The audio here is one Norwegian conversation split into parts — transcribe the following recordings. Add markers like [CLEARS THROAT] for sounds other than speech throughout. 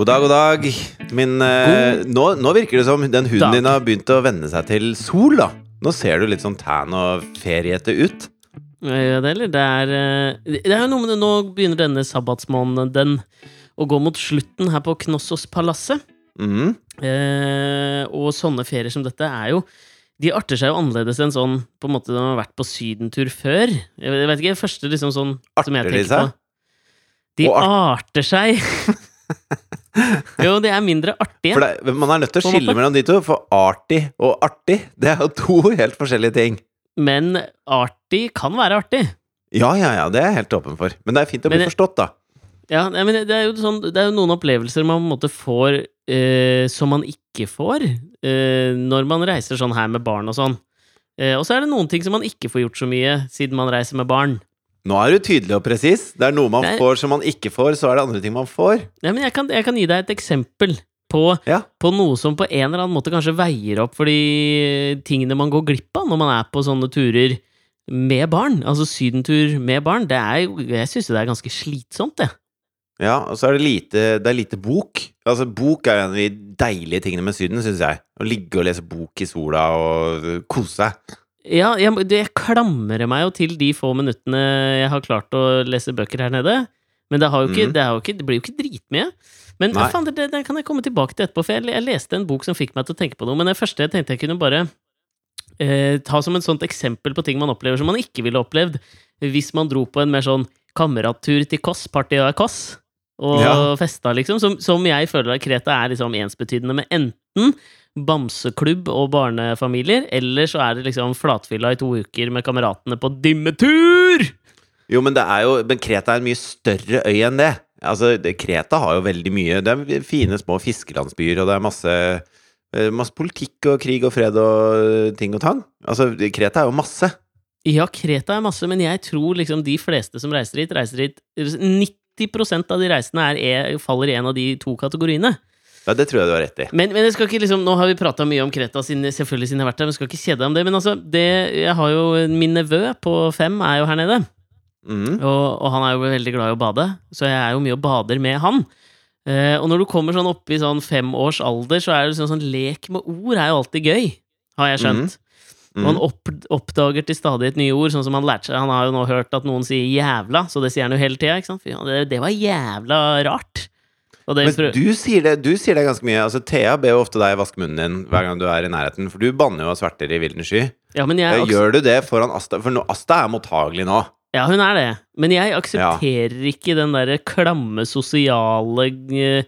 God dag, god dag. Min, eh, nå, nå virker det som den hunden dag. din har begynt å venne seg til sol, da. Nå ser du litt sånn tan og feriete ut. Ja, det? Det er, eh, det er jo noe med det, Nå begynner denne sabbatsmåneden å gå mot slutten her på Knossos-palasset. Mhm. Eh, og sånne ferier som dette er jo De arter seg jo annerledes enn sånn på en måte de har vært på sydentur før. Jeg vet ikke, første liksom sånn Arter de seg? på. De arter seg. [LAUGHS] [LAUGHS] jo, de er mindre artige. Det, man er nødt til å skille mellom de to, for artig og artig, det er jo to [LAUGHS] helt forskjellige ting. Men artig kan være artig. Ja, ja, ja, det er jeg helt åpen for. Men det er fint å bli Men forstått, da. Ja, men det er jo sånn Det er jo noen opplevelser man på en måte får eh, som man ikke får eh, når man reiser sånn her med barn og sånn. Eh, og så er det noen ting som man ikke får gjort så mye siden man reiser med barn. Nå er du tydelig og presis. Det er noe man Nei. får som man ikke får, så er det andre ting man får. Ja, men jeg kan, jeg kan gi deg et eksempel på, Ja. på noe som på en eller annen måte kanskje veier opp for de tingene man går glipp av når man er på sånne turer med barn. Altså sydentur med barn. Det er Jeg syns det er ganske slitsomt, det. Ja, og så er det lite, det er lite bok. Altså, Bok er en av de deilige tingene med Syden, syns jeg. Å ligge og lese bok i sola og kose seg. Ja, jeg, jeg klamrer meg jo til de få minuttene jeg har klart å lese bøker her nede. Men det, ikke, mm. det, ikke, det blir jo ikke dritmye. Men faen, det, det, det kan jeg komme tilbake til etterpå, for jeg, jeg leste en bok som fikk meg til å tenke på noe. Men det første jeg tenkte jeg kunne bare eh, ta som et sånt eksempel på ting man opplever som man ikke ville opplevd hvis man dro på en mer sånn kamerattur til Koss, party og Koss, og Ja. festa, liksom. Som, som jeg føler at Kreta er liksom ensbetydende med enten bamseklubb og barnefamilier, eller så er det liksom flatfylla i to uker med kameratene på dimmetur! Jo, men det er jo Men Kreta er en mye større øy enn det. Altså, Kreta har jo veldig mye Det er fine små fiskelandsbyer, og det er masse eh, Masse politikk og krig og fred og øh, ting og tang. Altså, Kreta er jo masse. Ja, Kreta er masse, men jeg tror liksom de fleste som reiser hit, reiser hit 90% av de reisende er, er, faller i en av de to kategoriene. Ja, det tror jeg du har rett i. Men, men jeg skal ikke liksom, nå har vi prata mye om Kreta sin, selvfølgelig siden jeg har vært der, men jeg skal ikke kjede deg om det. Men altså, det, jeg har jo min nevø på fem er jo her nede. Mm. Og, og han er jo veldig glad i å bade, så jeg er jo mye og bader med han. Eh, og når du kommer sånn opp i sånn fem års alder, så er det sånn, sånn lek med ord er jo alltid gøy, har jeg skjønt. Og han Mhm. opp, oppdager til stadig et nye ord, sånn som han lærte seg. Han har jo nå hørt at noen sier 'jævla', så det sier han jo hele tida. Det, det var jævla rart. Men du sier, det, du sier det ganske mye. Altså, Thea ber jo ofte deg vaske munnen din hver gang du er i nærheten, for du banner jo av sverter i vilden sky. ja, men jeg, Eh, Gjør du det foran Asta? For nå, Asta er mottagelig nå. ja, hun er det. Men jeg aksepterer ikke den derre klamme sosiale eh,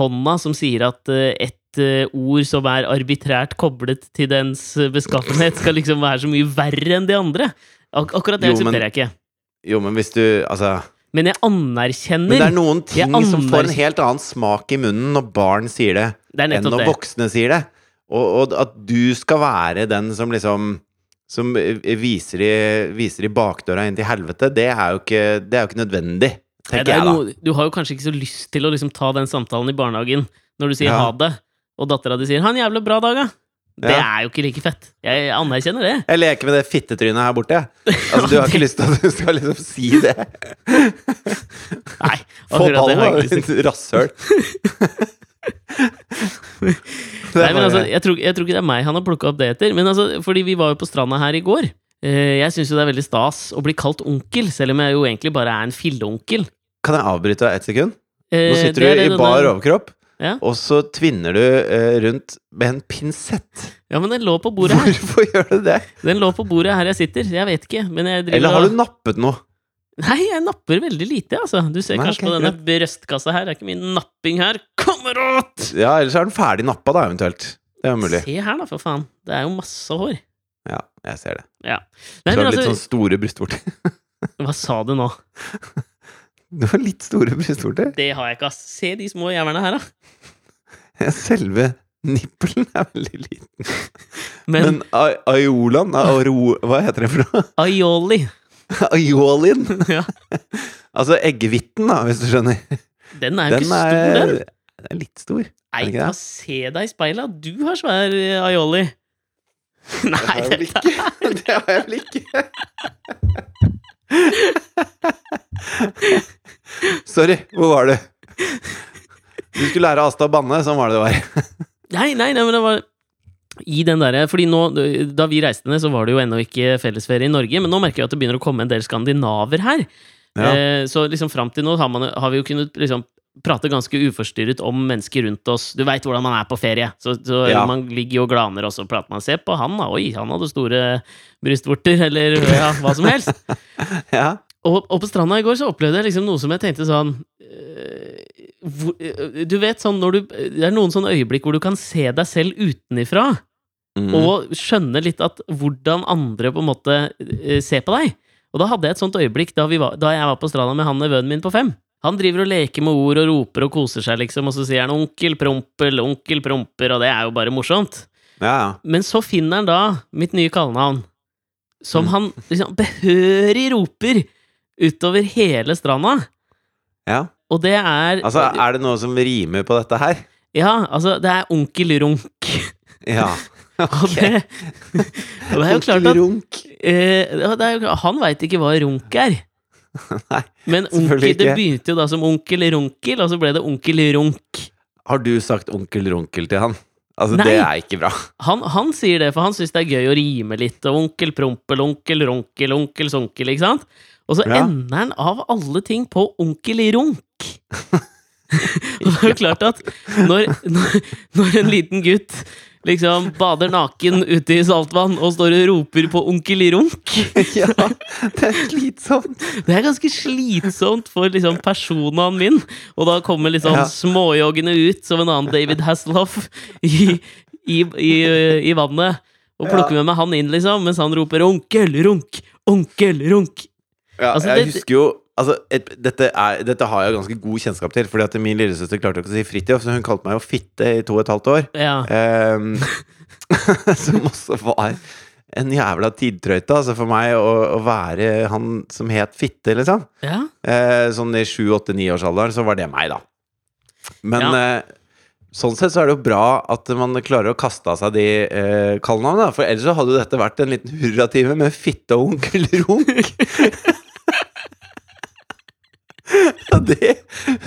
hånda som sier at et eh, ord som er arbitrært koblet til dens eh, beskaffenhet, skal liksom være så mye verre enn de andre. Ak akkurat det Jo, men- aksepterer jeg ikke. Jo, men hvis du Altså Men jeg anerkjenner Men det er noen ting som får en helt annen smak i munnen når barn sier det, Det enn når det. voksne sier det. Og, og at du skal være den som liksom Som eh, viser i, viser i bakdøra inn til helvete, det er jo ikke, det er jo ikke nødvendig, Nei, jeg noe, du har jo kanskje ikke så lyst til å liksom ta den samtalen i barnehagen når du sier Ja. ha det, og dattera di sier 'ha en jævla bra dag', da. Det Ja. er jo ikke like fett. Jeg anerkjenner det. Jeg leker med det fittetrynet her borte. Altså, du har ikke [LAUGHS] lyst til at du skal liksom si det. Nei, Få ballen, da, ditt rasshøl. [LAUGHS] Nei, men altså, jeg tror, jeg tror ikke det er meg han har plukka opp det etter. Men altså, fordi vi var jo på stranda her i går. Eh, Jeg syns jo det er veldig stas å bli kalt onkel, selv om jeg jo egentlig bare er en filleonkel. Kan jeg avbryte deg ett sekund? Nå Eh, sitter det er du i bar overkropp, Ja. og så tvinner du eh, rundt med en pinsett. Ja, men den lå på bordet her. Hvorfor gjør du det? Den lå på bordet her jeg sitter. Jeg vet ikke, men jeg driver Eller har og- du nappet noe? Nei, jeg napper veldig lite, altså. Du ser Nei, kanskje ok, på denne brøstkassa her. Det er ikke mye napping her. Kamerat! Ja, ellers er den ferdig nappa, da, eventuelt. Det er jo mulig. Se her, da, for faen. Det er jo masse hår. Ja, jeg ser det. Ja. Du Nei, har men litt altså, sånn store brystvorter. [LAUGHS] hva sa du nå? [LAUGHS] Du har litt store brystvorter. Det har jeg ikke, ass. Se de små jævlene her, da. Selve nippelen er veldig liten. Men, Men aiolaen Hva heter det for noe? aioli Aiolien? [LAUGHS] ja, Altså eggehviten, da, hvis du skjønner. Den er jo Den ikke stor, er, den. den er litt stor. Nei, ta se deg i speilet. Du har svær aioli. [LAUGHS] Nei, Det har jeg vel ikke. [LAUGHS] Det har jeg vel ikke. [LAUGHS] Sorry, hvor var du? Du skulle lære Asta å banne, sånn var det det var. Nei, nei, nei, men det var i den derre Fordi nå, da vi reiste ned, så var det jo ennå ikke fellesferie i Norge, men nå merker jeg at det begynner å komme en del skandinaver her. Ja. Eh, så liksom fram til nå har, man, har vi jo kunnet liksom prate ganske uforstyrret om mennesker rundt oss. Du veit hvordan man er på ferie. Så, så Ja. man ligger og glaner, og så prater man. Se på han, da. Oi, han hadde store brystvorter, eller ja, hva som helst. [LAUGHS] Ja. Og, og på stranda i går så opplevde jeg liksom noe som jeg tenkte sånn øh, hvor, øh, Du vet sånn når du Det er noen sånne øyeblikk hvor du kan se deg selv utenifra, Mm. og skjønne litt at hvordan andre på en måte øh, ser på deg. Og da hadde jeg et sånt øyeblikk da, vi var, da jeg var på stranda med han nevøen min på fem. Han driver og leker med ord og roper og koser seg, liksom, og så sier han 'onkel Prompel', 'onkel Promper', og det er jo bare morsomt. ja, ja. Men så finner han da mitt nye kallenavn, som Mm. han liksom behørig roper utover hele stranda. ja. Og det er Altså, er det noe som rimer på dette her? Ja, altså, det er onkel Runk. Ja. [LAUGHS] Og det, og det er jo klart at Runk. eh, jo, Han veit ikke hva runk er. [LAUGHS] Nei, Men selvfølgelig ikke. det begynte jo da som onkel Runkel, og så ble det onkel Runk. Har du sagt onkel Runkel til han? Altså, Nei. det er ikke bra. Han, han sier det, for han syns det er gøy å rime litt. Og onkel Prompel, onkel Runkel, onkel Sonkel, ikke sant? Og så Ja. ender han av alle ting på onkel Runk. [LAUGHS] og det er jo klart at når, når, når en liten gutt liksom bader naken ute i saltvann og står og roper på onkel Runk [LAUGHS] ja, det er slitsomt. Det er ganske slitsomt for liksom personaen min. Og da kommer liksom Ja. småjoggende ut som en annen David Hasselhoff i, i, i, i vannet. Og plukker med meg han inn, liksom, mens han roper 'onkel Runk', 'onkel Runk'. Ja, Altså, jeg det- husker jo altså, et, dette, er, dette har jeg ganske god kjennskap til, fordi at min lillesøster klarte ikke å si Fridtjof, så hun kalte meg jo Fitte i to og et halvt år. Ja. Um, [LAUGHS] som også var en jævla tidtrøyte altså for meg å, å være han som het Fitte, liksom. ja. Eh, sånn i sju, åtte, niårsalderen så var det meg, da. Men Ja. eh, sånn sett så er det jo bra at man klarer å kaste av seg de eh, kallenavnene. For ellers så hadde jo dette vært en liten hurratime med Fitte og onkel Runk. [LAUGHS] Ja, det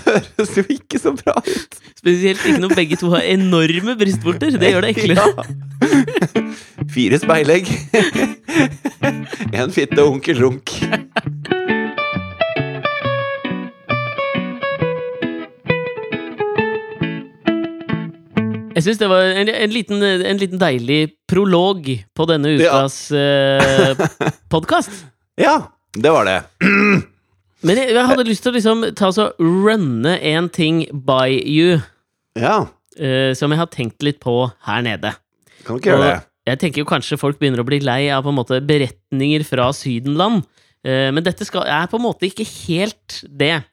høres jo ikke så bra ut. Spesielt ikke når begge to har enorme brystvorter. Det gjør det eklere. Ja. Fire speilegg. En fitte og onkel Runk. Jeg syns det var en, en, liten, en liten deilig prolog på denne Ja. ukas uh, podkast. Ja, det var det. Men jeg, jeg hadde lyst til å liksom ta så runne en ting by you, Ja, eh, som jeg har tenkt litt på her nede. kan du ikke gjøre det? Jeg tenker jo kanskje folk begynner å bli lei av på en måte beretninger fra Sydenland, eh, men dette skal, er på en måte ikke helt det.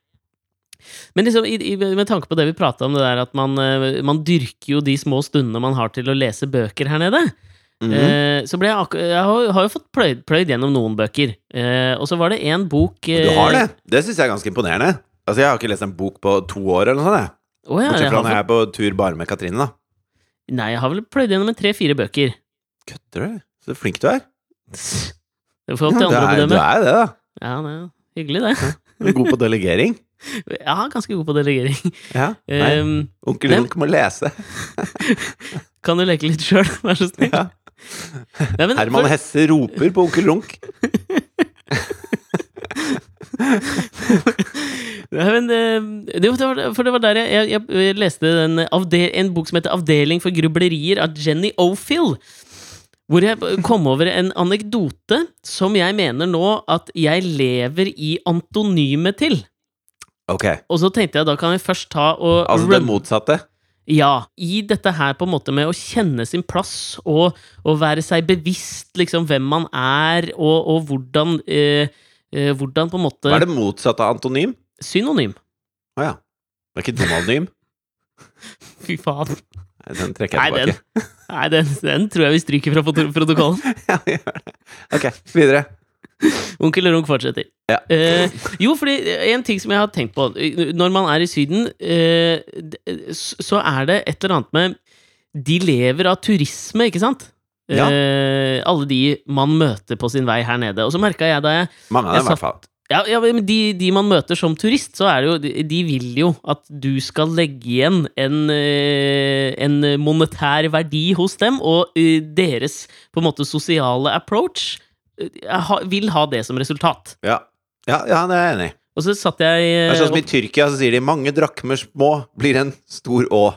Men liksom, i, i, med tanke på det vi prata om, det der at man, eh, man dyrker jo de små stundene man har til å lese bøker her nede. Eh, så ble jeg akkurat Jeg har, har jo fått pløyd, pløyd gjennom noen bøker. Eh, og så var det én bok eh, Du har det? Det syns jeg er ganske imponerende. Altså, Jeg har ikke lest en bok på to år, eller noe sånt. Å ja, Bortsett fra når jeg er på tur bare med Katrine, da. nei, jeg har vel pløyd gjennom en tre-fire bøker. Kødder du? Så flink du er. [LAUGHS] Det får opp til du, andre å er du bedømme. er det, da. Ja, det er hyggelig, det. Du er god på delegering. [LAUGHS] Ja, ganske god på delegering. Ja, nei. Um, Onkel nei. Må lese. [LAUGHS] kan du leke litt sjøl, vær så snill? Ja. Nei, men Herman for- Hesse roper på onkel Runk. [LAUGHS] Nei, men, eh, det, var, for det var der jeg, jeg, jeg leste den en bok som heter 'Avdeling for grublerier' av Jenny O'Fill. Hvor jeg kom over en anekdote som jeg mener nå at jeg lever i antonymet til. Ok, Og så tenkte jeg da kan vi først ta og altså det motsatte. Ja, i dette her på en måte med å kjenne sin plass og, og være seg bevisst liksom hvem man er, og, og hvordan eh, eh, Hvordan på en måte Hva er det motsatte av antonym? Synonym. Å ja. Det er ikke domalnym? [LAUGHS] Fy faen. Nei, Den trekker jeg tilbake. nei den, den tror jeg vi stryker fra proto- protokollen. [LAUGHS] Ja, vi gjør det. Ok, videre. [LAUGHS] Onkel Runk fortsetter. Ja. Eh, jo, fordi en ting som jeg har tenkt på Når man er i Syden, eh, så er det et eller annet med De lever av turisme, ikke sant? Ja. Eh, alle de man møter på sin vei her nede. Og så merka jeg da jeg Mange av dem, i hvert fall. Ja, ja men de, de man møter som turist, så er det jo De, de vil jo at du skal legge igjen en, eh, en monetær verdi hos dem, og eh, deres på en måte sosiale approach eh, ha, vil ha det som resultat. Ja. ja, ja, det er jeg enig i. Og så satt jeg Det er eh, sånn som i Tyrkia, så sier de 'mange drakmer små blir en stor å'.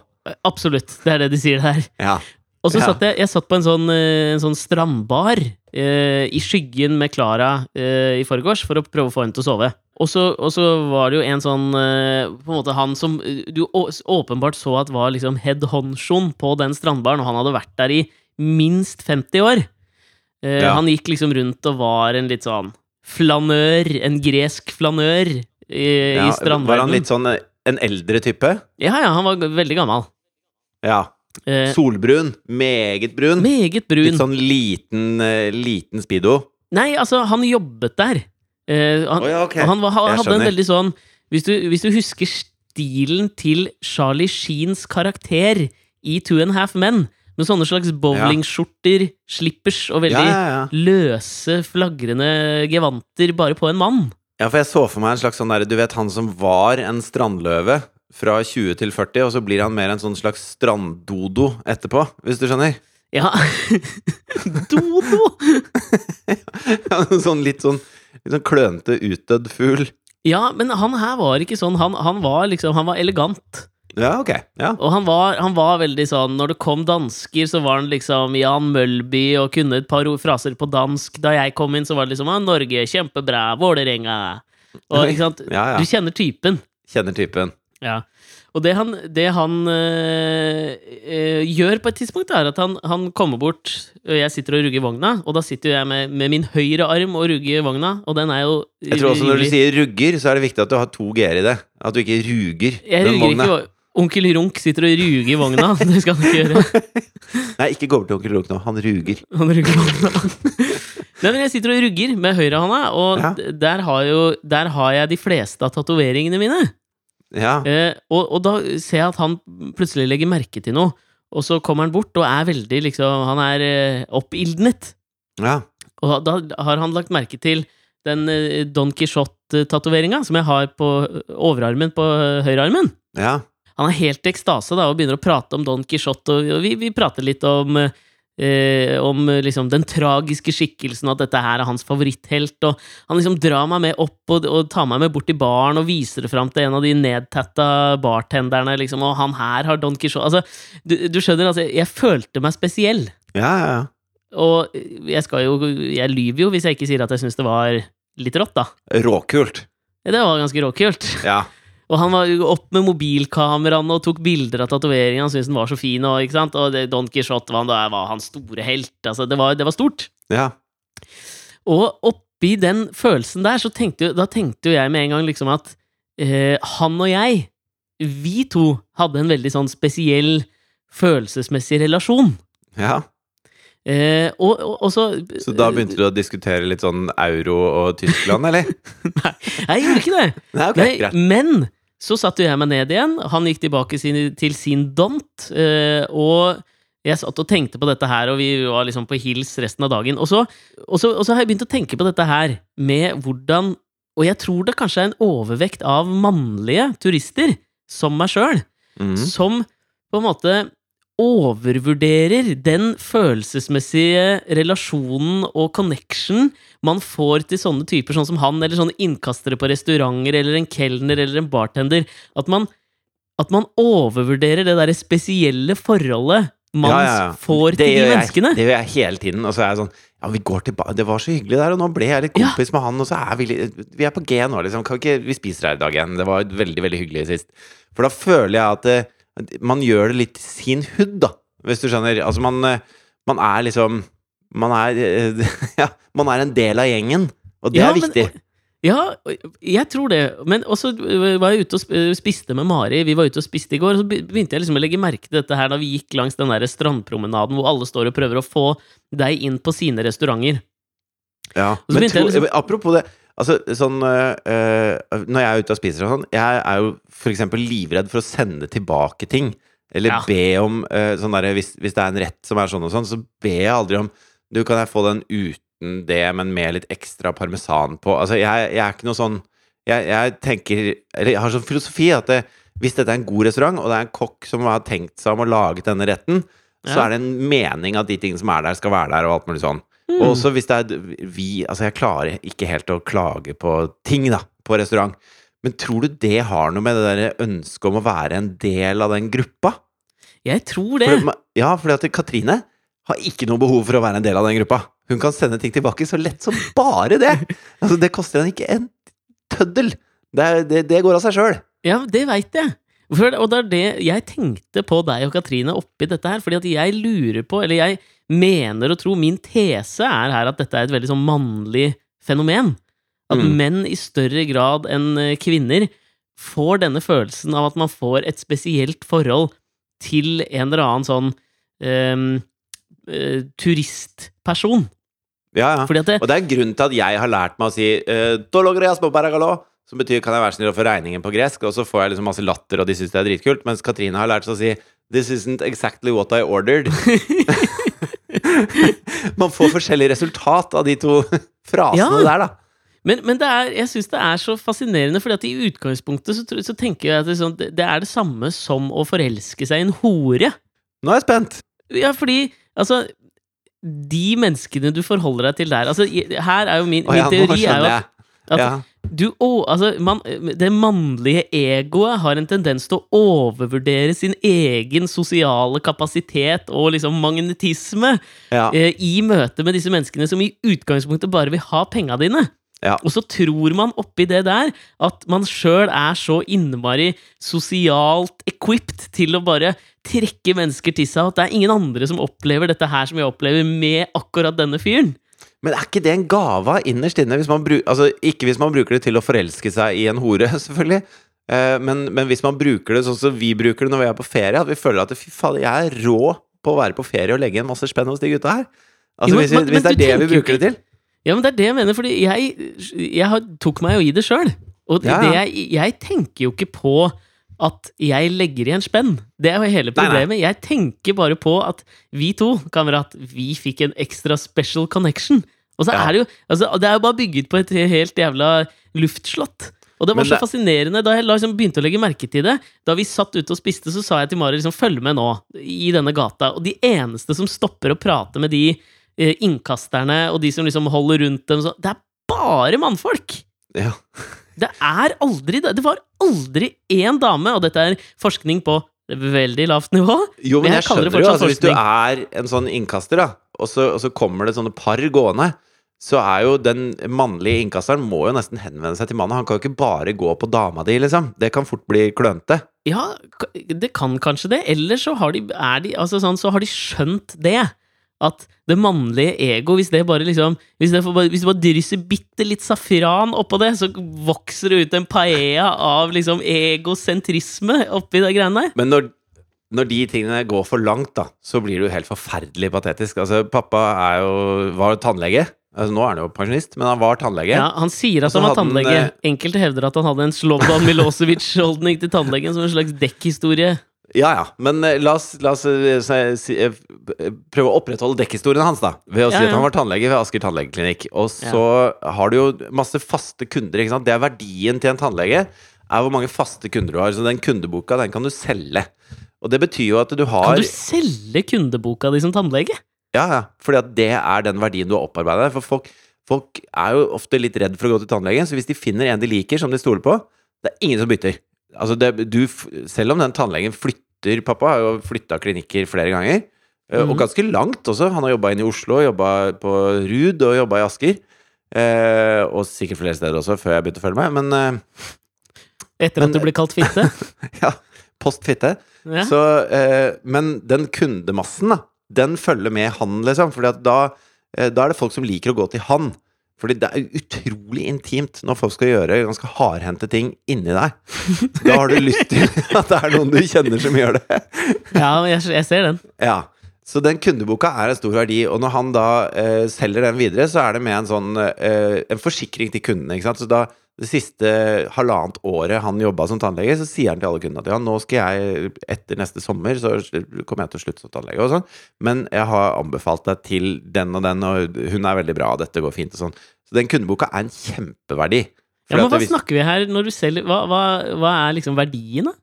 Absolutt, det er det de sier der. Ja. Og så Ja. satt jeg, jeg satt på en sånn, eh, en sånn strandbar eh, i skyggen med Klara eh, i forgårs for å prøve å få henne til å sove. Og så, og så var det jo en sånn eh, På en måte han som eh, du åpenbart så at var liksom head honchoen på den strandbaren, og han hadde vært der i minst 50 år. Eh, Ja. Han gikk liksom rundt og var en litt sånn flanør, en gresk flanør i, i Ja, var han litt sånn eh, en eldre type? Ja, ja, han var veldig gammel. Ja. Uh, Solbrun. Meget brun. meget brun. Litt sånn liten, uh, liten speedo. Nei, altså, han jobbet der. Eh, han, oh, ja, okay. han var, han hadde en veldig sånn hvis du, hvis du husker stilen til Charlie Sheens karakter i Two and a Half Men, med sånne slags bowlingskjorter, slippers og veldig ja, ja. løse, flagrende gevanter bare på en mann. ja, for jeg så for meg en slags sånn derre Du vet han som var en strandløve fra 20 til 40, og så blir han mer en sånn slags stranddodo etterpå, hvis du skjønner? Ja. [LAUGHS] Dodo! [LAUGHS] sånn litt sånn Litt sånn klønete, utdødd fugl. Ja, men han her var ikke sånn. Han, han var liksom Han var elegant. Ja, ok. Ja. Og han var, han var veldig sånn Når det kom dansker, så var han liksom Jan Mølby og kunne et par fraser på dansk. Da jeg kom inn, så var det liksom ah, 'Norge, kjempebra. Vålerenga'. Og? [LAUGHS] Ja, ja. Du kjenner typen. Kjenner typen. Ja. Og det han, det han øh, øh, gjør på et tidspunkt, er at han, han kommer bort og Jeg sitter og rugger vogna, og da sitter jeg med, med min høyre arm og rugger vogna, og den er jo Jeg tror også når du sier rugger, så er det viktig at du har to g-er i det. At du ikke ruger Jeg den ruger vogna. ikke Onkel Runk sitter og ruger i vogna. [LAUGHS] Det skal han ikke gjøre. [LAUGHS] Nei, ikke gå over til onkel Runk nå. Han ruger. Han ruger vogna. [LAUGHS] Nei, men jeg sitter og rugger med høyrehånda, og Ja. der, har jo, der har jeg de fleste av tatoveringene mine. Ja. Eh, og, og da ser jeg at han plutselig legger merke til noe, og så kommer han bort og er veldig liksom Han er eh, oppildnet. ja. Og da har han lagt merke til den eh, Don Quijote-tatoveringa som jeg har på overarmen på høyrearmen. Ja. Han er helt i ekstase da, og begynner å prate om Don Quijote, og, vi, vi prater litt om eh, om liksom den tragiske skikkelsen, at dette her er hans favoritthelt, og han liksom drar meg med opp og, og tar meg med bort til baren og viser det fram til en av de nedtatta bartenderne, liksom, og han her har Don Quijote Altså, du, du skjønner, altså, jeg følte meg spesiell. Ja, ja, ja. Og jeg skal jo Jeg lyver jo hvis jeg ikke sier at jeg syns det var litt rått, da. Råkult. Det var ganske råkult. Ja. Og han var opp med mobilkameraene og tok bilder av tatoveringen. Han syntes den var så fin. Og, ikke sant? og det, Don Quijote var, var hans store helt. Altså, det, var, det var stort. Ja. Og oppi den følelsen der, så tenkte, da tenkte jo jeg med en gang liksom at eh, han og jeg, vi to, hadde en veldig sånn spesiell følelsesmessig relasjon. ja. Eh, og, og, og så Så da begynte du å diskutere litt sånn euro og Tyskland, eller? [LAUGHS] Nei, jeg gjorde ikke det. Nei, okay, Nei, men så satte jeg meg ned igjen. Han gikk tilbake sin, til sin dont. eh, og jeg satt og tenkte på dette her, og vi var liksom på hils resten av dagen. Og så, og, så, og så har jeg begynt å tenke på dette her med hvordan Og jeg tror det kanskje er en overvekt av mannlige turister, som meg sjøl, mm. som på en måte overvurderer den følelsesmessige relasjonen og connection man får til sånne typer sånn som han, eller sånne innkastere på restauranter, eller en kelner eller en bartender. At man, at man overvurderer det derre spesielle forholdet man Ja, ja, ja. får til de jeg- menneskene. Det gjør jeg hele tiden. Og så er jeg sånn Ja, vi går tilbake Det var så hyggelig der, og nå ble jeg litt kompis med han, og så er vi litt Vi er på G nå, liksom. Kan ikke Vi spiser her i dag igjen. Det var veldig, veldig hyggelig sist. For da føler jeg at at man gjør det litt sin hud, da. Hvis du skjønner. Altså, man, eh, man er liksom Man er eh, [LAUGHS] Ja, man er en del av gjengen. Og det Ja, er men- viktig. Ja, jeg tror det. Men også var jeg ute og spiste med Mari. Vi var ute og spiste i går, og så begynte jeg liksom å legge merke til dette her da vi gikk langs den der strandpromenaden hvor alle står og prøver å få deg inn på sine restauranter. Ja, men tro, liksom- apropos det Altså, sånn øh, Når jeg er ute og spiser og sånn Jeg er jo eksempel livredd for å sende tilbake ting. Eller Ja. be om øh, sånn derre hvis, hvis det er en rett som er sånn og sånn, så ber jeg aldri om Du, kan jeg få den uten det, men med litt ekstra parmesan på. Altså, jeg, jeg er ikke noe sånn jeg, jeg tenker Eller jeg har sånn filosofi at det, hvis dette er en god restaurant, og det er en kokk som har tenkt seg om å lage denne retten, så er det en mening at de tingene som er der, skal være der, og alt mulig sånn. Mm. Og også hvis det er vi Altså, jeg klarer ikke helt å klage på ting, da, på restaurant. Men tror du det har noe med det der ønsket om å være en del av den gruppa? Jeg tror det. For, ja, fordi at Katrine har ikke noe behov for å være en del av den gruppa. Hun kan sende ting tilbake så lett som bare det! [LAUGHS] Altså, det koster henne ikke en tøddel! Det, det, det går av seg sjøl. Ja, det veit jeg. For, og det er det jeg tenkte på deg og Katrine oppi dette her, fordi at jeg lurer på, eller jeg mener og tror, min tese er her at dette er et veldig sånn mannlig fenomen. At Mm. menn i større grad enn eh, kvinner får denne følelsen av at man får et spesielt forhold til en eller annen sånn ehm, uh, turistperson. Ja, ja. Det, Og det er grunnen til at jeg har lært meg å si eh, «Dologreas på paragalo», som betyr 'kan jeg være snill å få regningen på gresk', og så får jeg liksom masse latter, og de syns det er dritkult, mens Katrine har lært seg å si 'this isn't exactly what I ordered'. [LAUGHS] [LAUGHS] Man får forskjellig resultat av de to [LAUGHS] frasene Ja. der, da. Men, men det er, jeg syns det er så fascinerende, fordi at i utgangspunktet så, så tenker jeg at det, er sånn, det, er det samme som å forelske seg i en hore. Nå er jeg spent. Ja, fordi altså De menneskene du forholder deg til der altså, Her er jo min, min ja, teori er jo at, at Ja. du å, altså, man, Det mannlige egoet har en tendens til å overvurdere sin egen sosiale kapasitet og liksom magnetisme Ja. eh, i møte med disse menneskene som i utgangspunktet bare vil ha penga dine. Ja. Og så tror man oppi det der at man sjøl er så innmari sosialt equipped til å bare trekke mennesker til seg, at det er ingen andre som opplever dette her som jeg opplever med akkurat denne fyren. Men er ikke det en gave innerst inne? Hvis man bru altså, ikke hvis man bruker det til å forelske seg i en hore, [LAUGHS] selvfølgelig. Eh, men, men hvis man bruker det sånn som vi bruker det når vi er på ferie, at vi føler at fy fader, jeg er rå på å være på ferie og legge igjen masse spenn hos de gutta her. Altså, Jo, hvis, men- hvis det er det vi bruker ikke, det til. Ja, men det er det jeg mener, fordi jeg, jeg tok meg jo i det sjøl. Og Ja, det jeg, jeg tenker jo ikke på at jeg legger igjen spenn. Det er jo hele Nei, nei. problemet. Jeg tenker bare på at vi to, kamerat, vi fikk en ekstra special connection. Og så Ja. er det jo altså, Det er jo bare bygget på et helt jævla luftslott. Og det var så fascinerende da jeg liksom begynte å legge merke til det. Da vi satt ute og spiste, så sa jeg til Mari liksom, følg med nå i denne gata. Og de eneste som stopper å prate med de innkasterne og de som liksom holder rundt dem, så, det er bare mannfolk! Ja. Det er aldri det. Det var aldri én dame, og dette er forskning på veldig lavt nivå. Jo, men Men jeg jeg skjønner jo, altså, hvis du er en sånn innkaster, da, og så, og så kommer det sånne par gående, så er jo den mannlige innkasteren må jo nesten henvende seg til mannen. Han kan jo ikke bare gå på dama di, liksom. Det kan fort bli klønete. Ja, det kan kanskje det. Eller så har de, er de, altså sånn, så har de skjønt det. At det mannlige ego, hvis det bare liksom Hvis det, bare, hvis du bare drysser bitte litt safran oppå det, så vokser det ut en paella av liksom egosentrisme oppi de greiene der. Men når, når de tingene går for langt, da, så blir det jo helt forferdelig patetisk. Altså, pappa er jo, var tannlege. Altså, nå er han jo pensjonist, men han var tannlege. Ja, Han sier at han var tannlege. eh, Enkelte hevder at han hadde en Slobodan Milosevic-holdning til tannlegen som en slags dekkhistorie. Ja, ja. Men eh, la oss, la oss eh, si- si- eh, prøve å opprettholde dekkhistorien hans, da. Ved å si Ja, ja. at han var tannlege ved Asker tannlegeklinikk. Og så har du jo masse faste kunder, ikke sant. Det er verdien til en tannlege. Er hvor mange faste kunder du har. Så den kundeboka, den kan du selge. Og det betyr jo at du har Kan du selge kundeboka di som tannlege? Ja, ja. Fordi at det er den verdien du har opparbeidet. For folk, folk er jo ofte litt redd for å gå til tannlegen, så hvis de finner en de liker, som de stoler på, det er ingen som bytter. Altså det, du, f- selv om den tannlegen flytter Pappa har jo flytta klinikker flere ganger, Mm. og Mhm. ganske langt også. Han har jobba inn i Oslo, jobba på Rud og jobba i Asker. Eh, og sikkert flere steder også, før jeg begynte å følge med. Men eh, Etter Men- at du ble kalt fitte? [LAUGHS] ja, post fitte. Ja. Så, eh, men den kundemassen, da, den følger med han, liksom. Fordi da, eh, da er det folk som liker å gå til han. Fordi det er utrolig intimt når folk skal gjøre ganske hardhendte ting inni deg. Da har du lyst til [LAUGHS] at det er noen du kjenner som gjør det. Ja, jeg, ser den. Ja. Så den kundeboka er en stor verdi, og når han da eh, selger den videre, så er det med en sånn eh, En forsikring til kundene, ikke sant. Så da det siste halvannet året han jobba som tannlege, så sier han til alle kundene at ja, nå skal jeg etter neste sommer, så kommer jeg til å slutte som tannlege og sånn, men jeg har anbefalt deg til den og den, og hun er veldig bra, dette går fint og sånn. Så den kundeboka er en kjempeverdi. Ja, men hva hvis... snakker vi her når du selger hva, hva, hva er liksom verdien, da?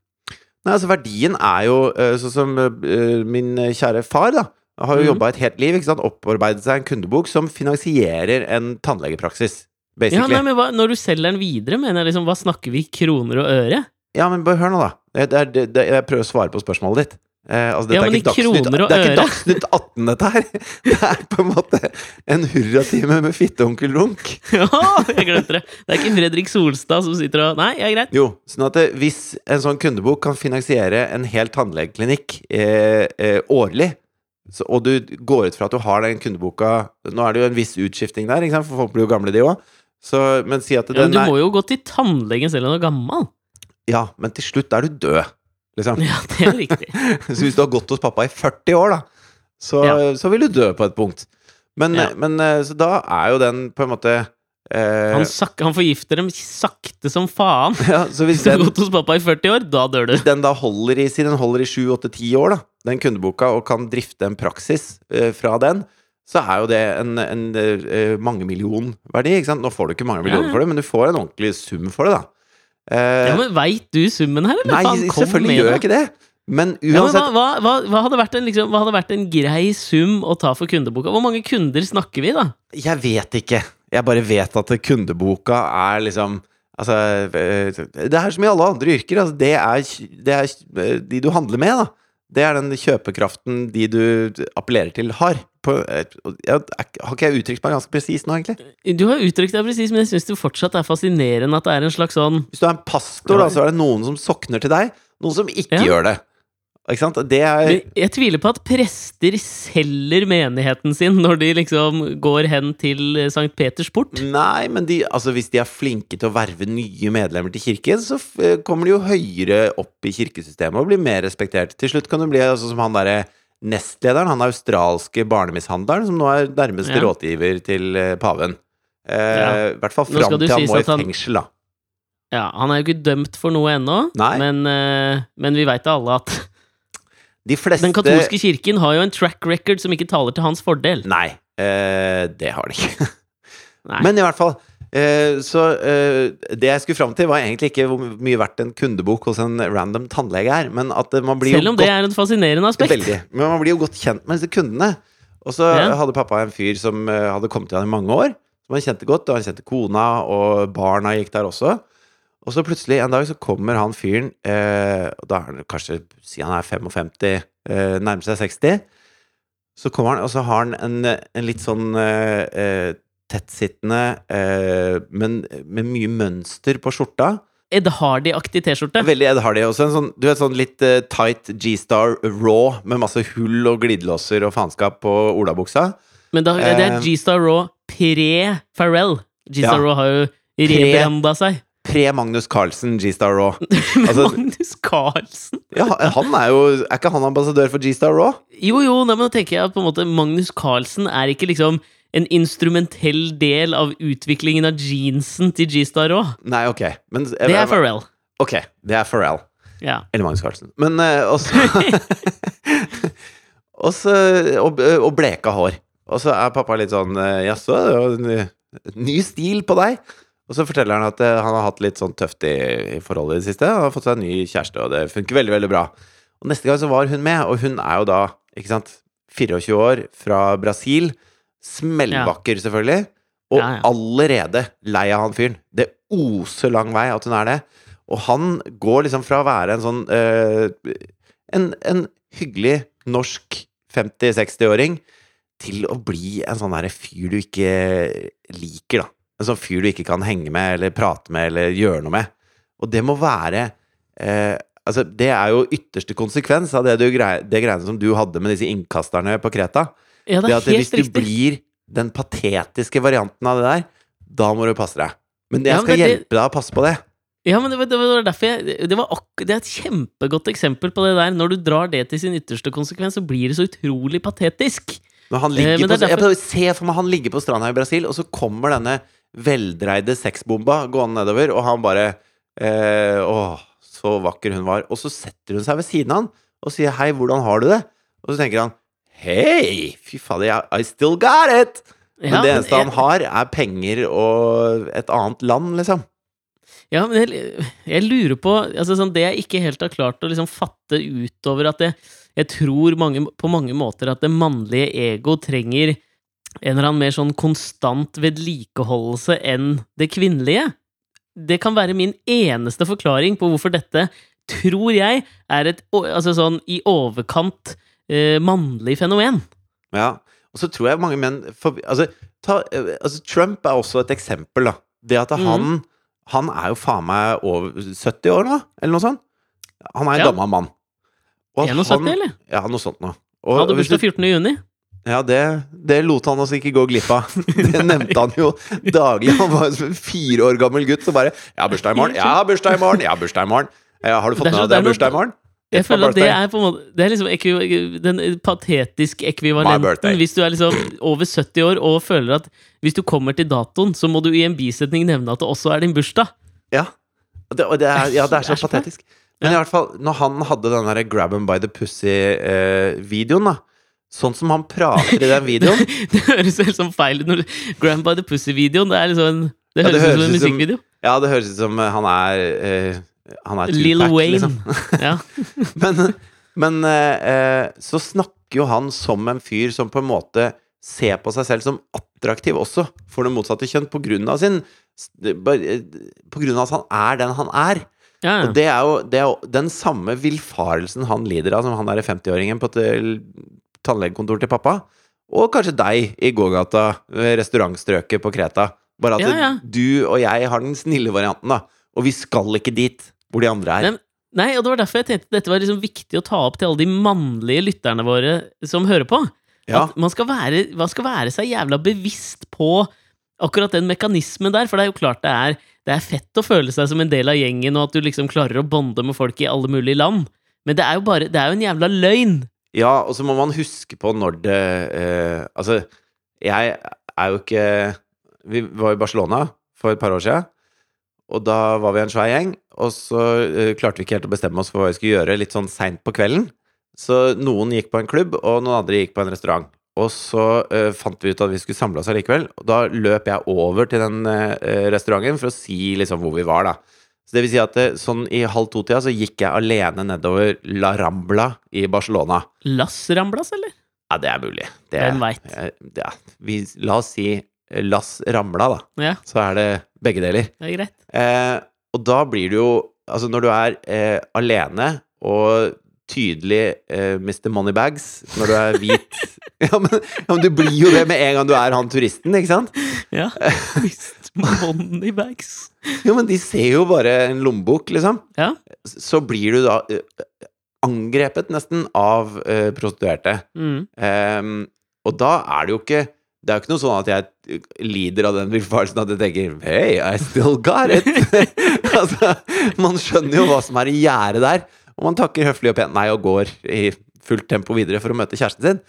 Nei, altså Verdien er jo eh, sånn som uh, min kjære far, da. Har jo mm. jobba et helt liv, ikke sant? opparbeidet seg en kundebok som finansierer en tannlegepraksis. Basically. Ja, nei, men hva, Når du selger den videre, mener jeg liksom Hva snakker vi kroner og øre? Ja, men bare hør nå, da. Det det, det, jeg prøver å svare på spørsmålet ditt. Eh, altså, ja, men i kroner og øre Det er ikke Dagsnytt 18, dette her! [LAUGHS] Det er på en måte en hurratime med fitteonkel Runk. [LAUGHS] ja, jeg glemte det. Det er ikke Fredrik Solstad som sitter og Nei, ja, greit. Jo, sånn at hvis en sånn kundebok kan finansiere en hel tannlegeklinikk eh, eh, årlig, så, og du går ut fra at du har den kundeboka Nå er det jo en viss utskifting der, for folk blir jo gamle, de òg. Men si at den ja, Men du må jo gå til tannlegen selv om du er gammel. Ja, men til slutt er du død. Liksom. Ja, det er riktig. [LAUGHS] så hvis du har gått hos pappa i 40 år, da, så, ja. så vil du dø på et punkt. Men, ja. men, eh, så da er jo den på en måte eh, han, sak, han, forgifter dem sakte som faen. [LAUGHS] Ja, så hvis, hvis du har gått hos pappa i 40 år, da dør du. Hvis den da holder i, si den holder i 7-8-10 år, da, den kundeboka, og kan drifte en praksis eh, fra den, så er jo det en, en, en uh, mangemillionverdi. Nå får du ikke mange millioner for det, men du får en ordentlig sum for det, da. Eh, ja, men Veit du summen her, eller? Nei, selvfølgelig gjør jeg ikke det. Men uansett ja, men hva, hva, hva, hadde en, liksom, hva hadde vært en grei sum å ta for kundeboka? Hvor mange kunder snakker vi, da? Jeg vet ikke. Jeg bare vet at kundeboka er liksom Altså, eh, det er som i alle andre yrker. Altså, det, er, det er eh, de du handler med, da. Det er den kjøpekraften de du appellerer til, har på, jeg, Har ikke jeg uttrykt meg ganske presist nå, egentlig? Du har uttrykt deg presis, men jeg syns det fortsatt er fascinerende at det er en slags sånn Hvis du er en pastor, da, så er det noen som sokner til deg, noen som ikke ja. gjør det. Ikke sant? Det er Jeg tviler på at prester selger menigheten sin når de liksom går hen til Sankt Peters port. Nei, men de, altså hvis de er flinke til å verve nye medlemmer til kirken, så kommer de jo høyere opp i kirkesystemet og blir mer respektert. Til slutt kan du bli altså, som han derre nestlederen, han australske barnemishandleren, som nå er nærmeste ja. rådgiver til uh, paven. eh, ja. I hvert fall fram til han må i fengsel, da. Ja, Han er jo ikke dømt for noe ennå, men, uh, men, vi veit alle at de fleste... Den katolske kirken har jo en track record som ikke taler til hans fordel. Nei, det har de ikke. [LAUGHS] men i hvert fall Eh, så eh, det jeg skulle fram til, var egentlig ikke hvor mye verdt en kundebok hos en random tannlege er. Men at man blir Selv om det er et fascinerende aspekt. Veldig. Men man blir jo godt kjent med disse kundene. Og så ja. hadde pappa en fyr som eh, hadde kommet til han i mange år. Som han kjente godt, og han kjente kona, og barna gikk der også. Og så plutselig en dag så kommer han fyren, eh, og da er han kanskje Si han er 55, eh, nærmer seg 60. Så kommer han, og så har han en, en litt sånn eh, tettsittende, eh, men med mye mønster på skjorta. Ed Hardy-aktig T-skjorte. Veldig Ed Hardy. Også en sånn, du vet, sånn litt uh, tight G-Star raw med masse hull og glidelåser og faenskap på olabuksa. Men da, det er eh, G-Star raw pre-Farrell. G-Star ja. raw har jo rebranda seg. Pre-Magnus Carlsen, G-Star Raw. [LAUGHS] Altså, Magnus Carlsen? ja, han er jo Er ikke han ambassadør for G-Star Raw? Jo, jo, nei, men da tenker jeg at på en måte Magnus Carlsen er ikke liksom en instrumentell del av utviklingen av jeansen til G-Star Raw. Nei, ok. Men, jeg, det er Pharrell. Ok, det er Pharrell. Ja. Eller Magnus Carlsen. Men uh, også [LAUGHS] Også og, og, bleka hår. Og så er pappa litt sånn Jaså, ny stil på deg? Og så forteller han at uh, han har hatt litt sånn tøft i, i forholdet i det siste. Han har fått seg en ny kjæreste, og det funker veldig, veldig bra. Og neste gang så var hun med, og hun er jo da, ikke sant, 24 år, fra Brasil. Smellvakker, ja. selvfølgelig. Og ja, ja. allerede lei av han fyren. Det oser lang vei at hun er det. Og han går liksom fra å være en sånn øh, en, en, hyggelig norsk 50-60-åring til å bli en sånn derre fyr du ikke liker, da. En sånn fyr du ikke kan henge med eller prate med eller gjøre noe med. Og det må være eh, Altså, det er jo ytterste konsekvens av det, du, det greiene som du hadde med disse innkasterne på Kreta. Ja, det det helt hvis du blir den patetiske varianten av det der, da må du passe deg. Men jeg skal ja, men det, hjelpe deg å passe på det. Ja, men det var, det var derfor jeg det, var det er et kjempegodt eksempel på det der. Når du drar det til sin ytterste konsekvens, så blir det så utrolig patetisk. Men han Eh, men på, det er jeg se for meg han ligger på stranda i Brasil, og så kommer denne veldreide sexbomba gående nedover, og han bare eh, Å, så vakker hun var. Og så setter hun seg ved siden av han og sier 'hei, hvordan har du det?' Og så tenker han 'hei, fy fader, I still got it'. Men Ja, det men eneste jeg- han har, er penger og et annet land, liksom. Ja, men jeg, jeg lurer på altså sånn, Det jeg ikke helt har klart å liksom fatte utover at jeg, jeg tror mange, på mange måter at det mannlige ego trenger en eller annen mer sånn konstant vedlikeholdelse enn det kvinnelige. Det kan være min eneste forklaring på hvorfor dette, tror jeg, er et altså sånn i overkant eh, mannlig fenomen. Ja. Og så tror jeg mange menn for, altså, ta, altså, Trump er også et eksempel, da. Det at han han Han er jo faen meg over 70 år nå, eller noe sånt. Han er en Ja. gammel mann. Og 71, eller? Ja, noe sånt noe. Og, Hadde bursdag 14. juni. Ja, det, det lot han oss ikke gå glipp av. [LAUGHS] Det nevnte han jo daglig. Han var en fire år gammel gutt som bare 'Jeg har bursdag i morgen. Jeg har bursdag i morgen. Jeg har bursdag i morgen.' Ja, har du fått med deg at jeg det har er bursdag i morgen? Jeg føler at det er på en måte Det er liksom den patetiske ekvivalenten hvis du er liksom over 70 år og føler at hvis du kommer til datoen, så må du i en bisetning nevne at det også er din bursdag. Ja. Det, det er, ja, det er så patetisk. Men i hvert fall, når han hadde den derre grab him by the pussy-videoen, da Sånn som han prater i den videoen [LAUGHS] Det høres helt som feil når Grandpa Grand by the Pussy-videoen. Det er liksom en, Det Ja, det høres ut som en musikkvideo. som-. Ja, det høres ut som eh, han er uh, Han er Lil Wayne. liksom. Ja. [LAUGHS] Men, men eh, så snakker jo han som en fyr som på en måte ser på seg selv som attraktiv også for det motsatte kjønn, på grunn av sin På grunn av at han er den han er. Ja, Og det er jo, det er jo den samme villfarelsen han lider av, som han derre 50-åringen på til tannlegekontoret til pappa. Og kanskje deg i gågata, restaurantstrøket på Kreta. Bare at Ja, ja. du og jeg har den snille varianten, da. Og vi skal ikke dit hvor de andre er. Nei, og det var derfor jeg tenkte dette var liksom viktig å ta opp til alle de mannlige lytterne våre som hører på. Ja, At man skal, være, man skal være seg jævla bevisst på akkurat den mekanismen der, for det er jo klart det er, det er fett å føle seg som en del av gjengen, og at du liksom klarer å bonde med folk i alle mulige land. Men det er jo bare, det er jo en jævla løgn. Ja og så må man huske på når det eh, Altså, jeg er jo ikke Vi var i Barcelona for et par år siden. Og da var vi en svær gjeng, og så eh, klarte vi ikke helt å bestemme oss for hva vi skulle gjøre litt sånn seint på kvelden. Så noen gikk på en klubb, og noen andre gikk på en restaurant. Og så eh, fant vi ut at vi skulle samle oss allikevel. Og da løp jeg over til den eh, restauranten for å si liksom hvor vi var, da. Så det vil si at eh, sånn i halv to-tida så gikk jeg alene nedover La Rambla i Barcelona. Las Ramblas, eller? Ja, det er mulig. Det, Hvem vet? eh, Ja, vi, la oss si eh, Las Rambla, da. Ja, Så er det begge deler. det er greit. Eh, og da blir det jo Altså, når du er eh, alene og tydelig uh, Mr. Moneybags, når du er hvit [LAUGHS] ja, men, ja, men du blir jo det med en gang du er han turisten, ikke sant? Ja. [LAUGHS] Mr. moneybags. Jo, men de ser jo bare en lommebok, liksom. Ja. Så blir du da uh, angrepet nesten av uh, prostituerte. Mm. Um, og da er det jo ikke Det er jo ikke noe sånn at jeg lider av den villfarelsen at jeg tenker Hey, I still got it! [LAUGHS] altså, man skjønner jo hva som er i gjære der, og man takker høflig og pent nei og går i fullt tempo videre for å møte kjæresten sin.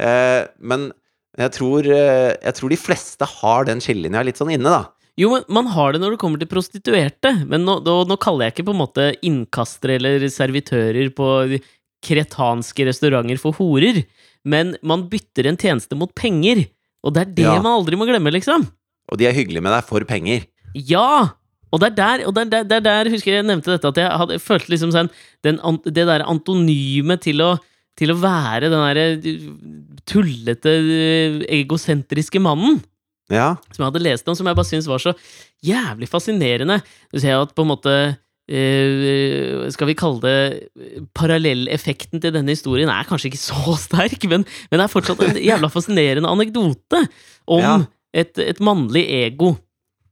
Eh, men jeg tror, eh, jeg tror de fleste har den skillelinja litt sånn inne, da. Jo, men man har det når det kommer til prostituerte. Men nå, nå, nå kaller jeg ikke på en måte innkastere eller servitører på kretanske restauranter for horer. Men man bytter en tjeneste mot penger. Og det er det Ja. man aldri må glemme, liksom. Og de er hyggelige med deg for penger. Ja! Og det er der, og er der, det er der husker jeg nevnte dette, at jeg hadde, følt følte liksom sånn den, Det der antonyme til å, til å være den derre tullete, egosentriske mannen Ja. som jeg hadde lest om, som jeg bare syntes var så jævlig fascinerende. Du ser at på en måte eh, Skal vi kalle det Parallelleffekten til denne historien er kanskje ikke [LAUGHS] så sterk, men, men det er fortsatt en jævla fascinerende anekdote om Ja. et, et mannlig ego.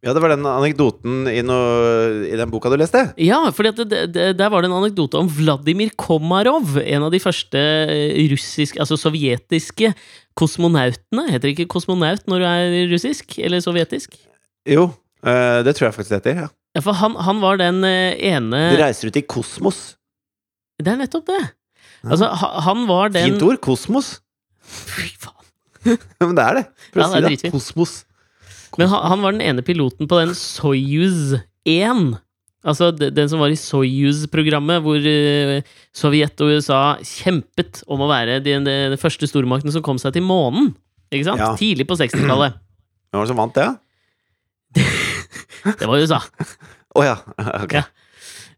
Ja, det var den anekdoten i, noe, i den boka du leste. Ja, for der var det en anekdote om Vladimir Komarov, en av de første eh, russiske, altså sovjetiske kosmonautene. Heter det ikke kosmonaut når du er russisk eller sovjetisk? Jo, eh, det tror jeg faktisk det heter. Ja. Ja, for han, han var den eh, ene Du reiser ut i kosmos. Det er nettopp det. Altså, han var den Fint ord. Kosmos. Fy faen. [LAUGHS] Men det er det. For å er si det. Kosmos. Men han, han var den ene piloten på den Soyuz 1. Altså den som var i Soyuz-programmet, hvor eh, Sovjet og USA kjempet om å være den, de, de første stormakten som kom seg til månen. Ikke sant? Ja. Tidlig på 60-tallet. [CLEARS THROAT] Hvem var det som vant det? [LAUGHS] Det var USA. Å ja. [LAUGHS] Ok. Ja.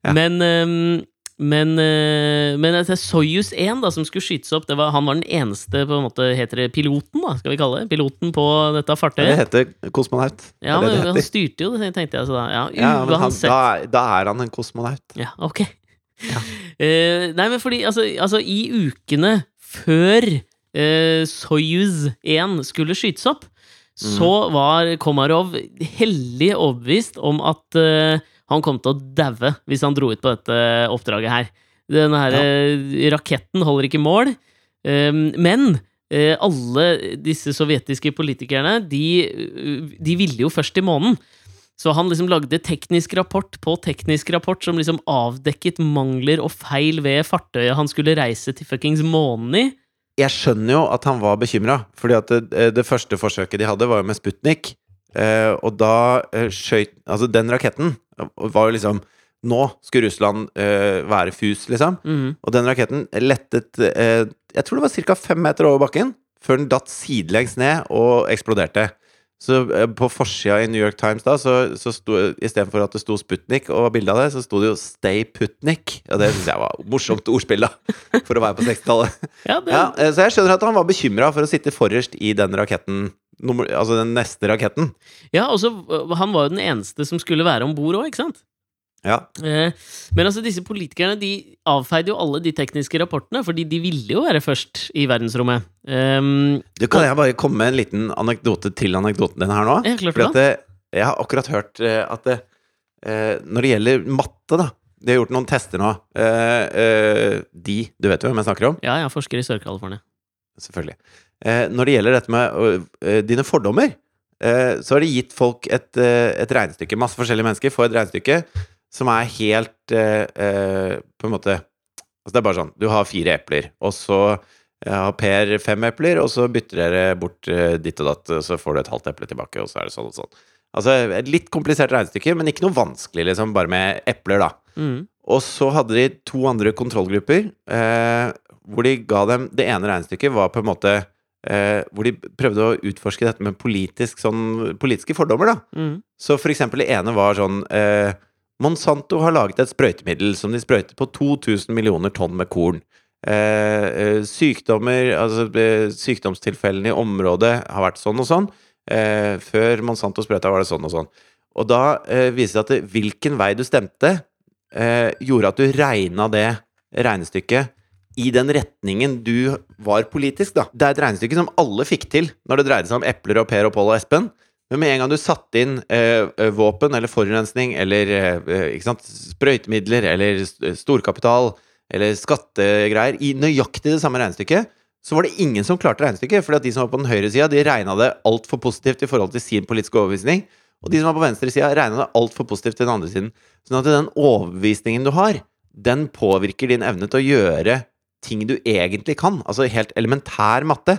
Ja. Men, ehm, men, eh, men altså, Soyuz 1, da, som skulle skytes opp, det var, han var den eneste på en måte, heter det piloten, da, skal vi kalle det? Piloten på dette Det heter kosmonaut. Ja, Det men det han styrte jo det, tenkte jeg. Så da, ja, Ja, men han, da, da er han en kosmonaut. Ja, ok. [LAUGHS] Eh, nei, men fordi altså, altså i ukene før uh, Soyuz 1 skulle skytes opp, så var Komarov hellig overbevist om at eh, han kom til å daue hvis han dro ut på dette oppdraget her. Denne her ja. raketten holder ikke mål, eh, men eh, alle disse sovjetiske politikerne, de, de ville jo først til månen. Så han liksom lagde teknisk rapport på teknisk rapport som liksom avdekket mangler og feil ved fartøyet han skulle reise til fuckings månen i. Jeg skjønner jo at han var bekymra, fordi at det, det første forsøket de hadde, var jo med Sputnik. Eh, og da skøyt Altså, den raketten var jo liksom Nå skulle Russland eh, være fus, liksom. Mm. Og den raketten lettet eh, Jeg tror det var ca. fem meter over bakken, før den datt sidelengs ned og eksploderte. Så eh, på forsida i New York Times da, så, så sto istedenfor at det sto Sputnik og var bilde av det, så sto det jo Stay Putnik. Og det syns jeg var morsomt ordspill, da. For å være på 60-tallet. Ja, det, Ja, så jeg skjønner at han var bekymra for å sitte forrest i den raketten. Nummer, altså den neste raketten. ja og øh, Han var jo den eneste som skulle være om bord òg, ikke sant? Ja. Eh, men altså, disse politikerne de avfeide jo alle de tekniske rapportene, fordi de ville jo være først i verdensrommet. Um, Du, kan jeg bare komme med en liten anekdote til anekdoten din her nå? Ja, klart Fordi det. jeg har akkurat hørt eh, at det, eh, når det gjelder matte, da De har gjort noen tester nå. Eh, eh, de, du vet jo hvem jeg snakker om? ja, jeg er forsker i Sør-California. Selvfølgelig. Eh, når det gjelder dette med øh, dine fordommer, eh, så har de gitt folk et, eh, et regnestykke. Masse forskjellige mennesker får et regnestykke som er helt eh, eh, På en måte Altså, det er bare sånn Du har fire epler, og så eh, har Per fem epler, og så bytter dere bort eh, ditt og datt, og så får du et halvt eple tilbake, og så er det sånn og sånn. Altså et litt komplisert regnestykke, men ikke noe vanskelig, liksom, bare med epler, da. Mm. Og så hadde de to andre kontrollgrupper, eh, hvor de ga dem Det ene regnestykket var på en måte eh, Hvor de prøvde å utforske dette med politisk, sånn, politiske fordommer, da. Mm. Så for eksempel det ene var sånn eh, Monsanto har laget et sprøytemiddel som de sprøyter på 2000 millioner tonn med korn. Eh, eh, sykdommer, altså eh, sykdomstilfellene i området har vært sånn og sånn. Eh, før Monsanto sprøyta, var det sånn og sånn. Og da eh, viser det at hvilken vei du stemte, eh, gjorde at du regna det regnestykket i den retningen du var politisk, da. Det er et regnestykke som alle fikk til når det dreide seg om epler og Per og Pål og Espen. Men med en gang du satte inn eh, eh, våpen eller forurensning eller eh, eh, sant, sprøytemidler eller storkapital eller skattegreier i nøyaktig det samme regnestykket, så var det ingen som klarte regnestykket. fordi at de som var på den høyre sida, de regna det altfor positivt i forhold til sin politiske overbevisning. Og de som var på venstre sida, regna det altfor positivt til den andre siden. Sånn at den overbevisningen du har, den påvirker din evne til å gjøre ting du egentlig kan. Altså helt elementær matte.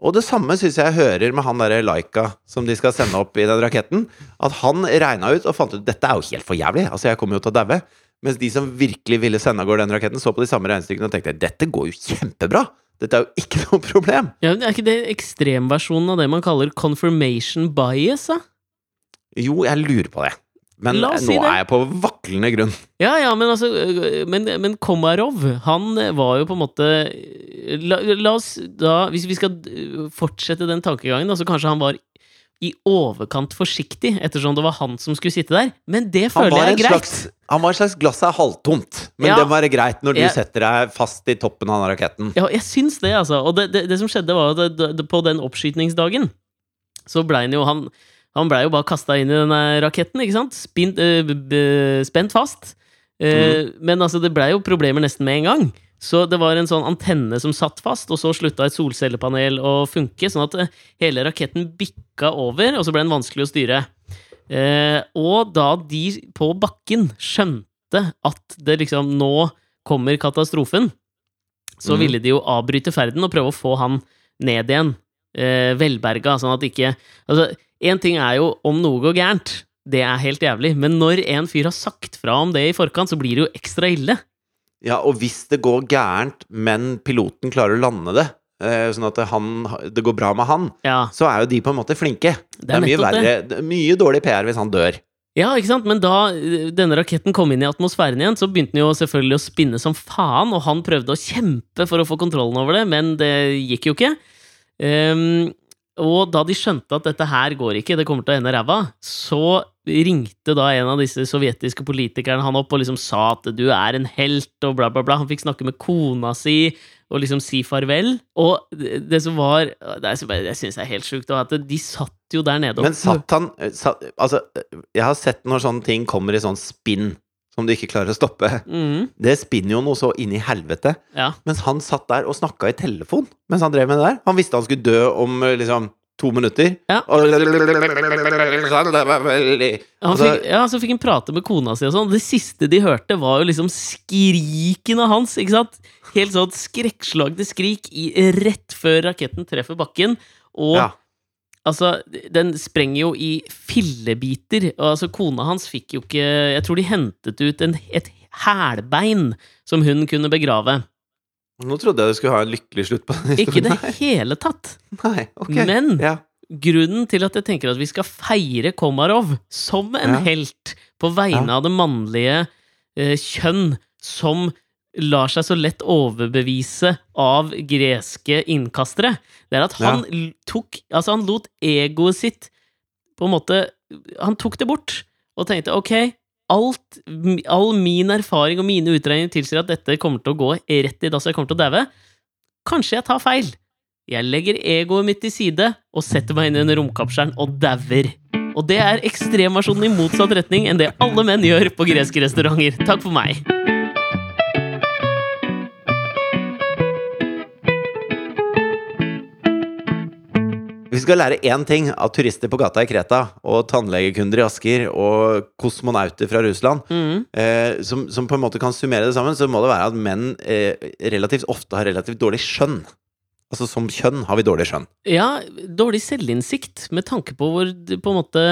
Og det samme syns jeg hører med han derre Laika som de skal sende opp i den raketten. At han regna ut og fant ut dette er jo helt for jævlig. Altså, jeg kommer jo til å daue. Mens de som virkelig ville sende av gårde den raketten, så på de samme regnestykkene og tenkte dette går jo kjempebra. Dette er jo ikke [LAUGHS] noe problem. Ja, men Er ikke det ekstremversjonen av det man kaller confirmation bias? da? Jo, jeg lurer på det. Men nå si er jeg på vaklende grunn. Ja, ja, men altså øh, Men, men Komarov, han var jo på en måte La, la oss da Hvis vi skal øh, fortsette den tankegangen, altså så kanskje han var i overkant forsiktig, ettersom det var han som skulle sitte der. Men det føler jeg er greit. slags, han var en slags glass er halvtomt. Men Ja. det må være greit når du Jeg- setter deg fast i toppen av den raketten. Ja, jeg syns det, altså. Og det, det, det som skjedde, var at på den oppskytningsdagen så blei han jo han Han blei jo bare kasta inn i denne raketten, ikke sant? Spint, øh, b- spent fast. Eh, Men altså, det blei jo problemer nesten med en gang. Så det var en sånn antenne som satt fast, og så slutta et solcellepanel å funke, sånn at eh, hele raketten bikka over, og så ble den vanskelig å styre. Eh, og da de på bakken skjønte at det liksom Nå kommer katastrofen, så mm. ville de jo avbryte ferden og prøve å få han ned igjen. Eh, velberga, sånn at ikke Altså, én ting er jo om noe går gærent. Det er helt jævlig. Men når en fyr har sagt fra om det i forkant, så blir det jo ekstra ille. Ja, og hvis det går gærent, men piloten klarer å lande det, eh, sånn at det, han, det går bra med han, Ja, så er jo de på en måte flinke. Det er, mye er mye verre, det mye dårlig PR hvis han dør. Ja, ikke sant? Men da denne raketten kom inn i atmosfæren igjen, så begynte den jo selvfølgelig å spinne som faen, og han prøvde å kjempe for å få kontrollen over det, men det gikk jo ikke. Ehm, og da de skjønte at dette her går ikke, det kommer til å ende ræva, så ringte da en av disse sovjetiske politikerne han opp og liksom sa at du er en helt, og bla, bla, bla. Han fikk snakke med kona si og liksom si farvel. Og det som var Det, det syns jeg er helt sjukt, at de satt jo der nede Men satt han satt, Altså, jeg har sett når sånne ting kommer i sånn spinn som du ikke klarer å stoppe. Mm. Det spinner jo noe så inn i helvete. Ja. Mens han satt der og snakka i telefon mens han drev med det der. Han visste han skulle dø om eh, liksom to minutter. Ja. Og Han Altså- fikk, ja, så fikk han prate med kona si og sånn. Det siste de hørte, var jo liksom skrikene hans, ikke sant? Helt sånn skrekkslagne skrik i, rett før raketten treffer bakken. Og Ja. Altså, den sprenger jo i fillebiter. Og altså, kona hans fikk jo ikke Jeg tror de hentet ut en, et hælbein som hun kunne begrave. Nå trodde jeg du skulle ha en lykkelig slutt på den Ikke i det [LAUGHS] historien. hele tatt. Nei, ok. Men ja. grunnen til at jeg tenker at vi skal feire Komarov som en Ja. helt på vegne Ja. av det mannlige eh, kjønn som lar seg så lett overbevise av greske innkastere, det er at han ja. tok Altså, han lot egoet sitt på en måte Han tok det bort og tenkte ok, alt, all min erfaring og mine utregninger tilsier at dette kommer til å gå rett i dass, jeg kommer til å daue. Kanskje jeg tar feil. Jeg legger egoet mitt til side og setter meg inn i en romkapselen og dauer. Og det er ekstremversjonen i motsatt retning enn det alle menn gjør på greske restauranter. Takk for meg. Hvis vi skal lære én ting av turister på gata i Kreta, og tannlegekunder i Asker, og kosmonauter fra Russland, mm. eh, som, som på en måte kan summere det sammen, så må det være at menn eh, relativt ofte har relativt dårlig skjønn. Altså som kjønn har vi dårlig skjønn. Ja, dårlig selvinnsikt med tanke på hvor på en måte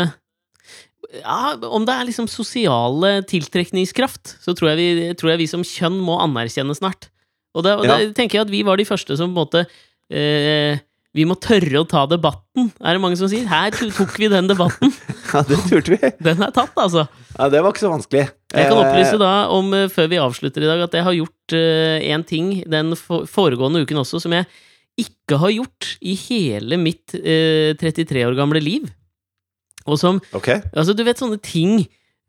ja, Om det er liksom sosiale tiltrekningskraft, så tror jeg vi, tror jeg vi som kjønn må anerkjenne snart. Og da Ja. tenker jeg at vi var de første som på en måte eh, Vi må tørre å ta debatten, er det mange som sier. Her tok vi den debatten. [LAUGHS] Ja, det turte vi. Den er tatt, altså. Ja, det var ikke så vanskelig. Jeg kan Eh, opplyse da om, eh, før vi avslutter i dag, at jeg har gjort én ting den foregående uken også som jeg ikke har gjort i hele mitt uh, 33 år gamle liv. Og som okay. Altså, du vet sånne ting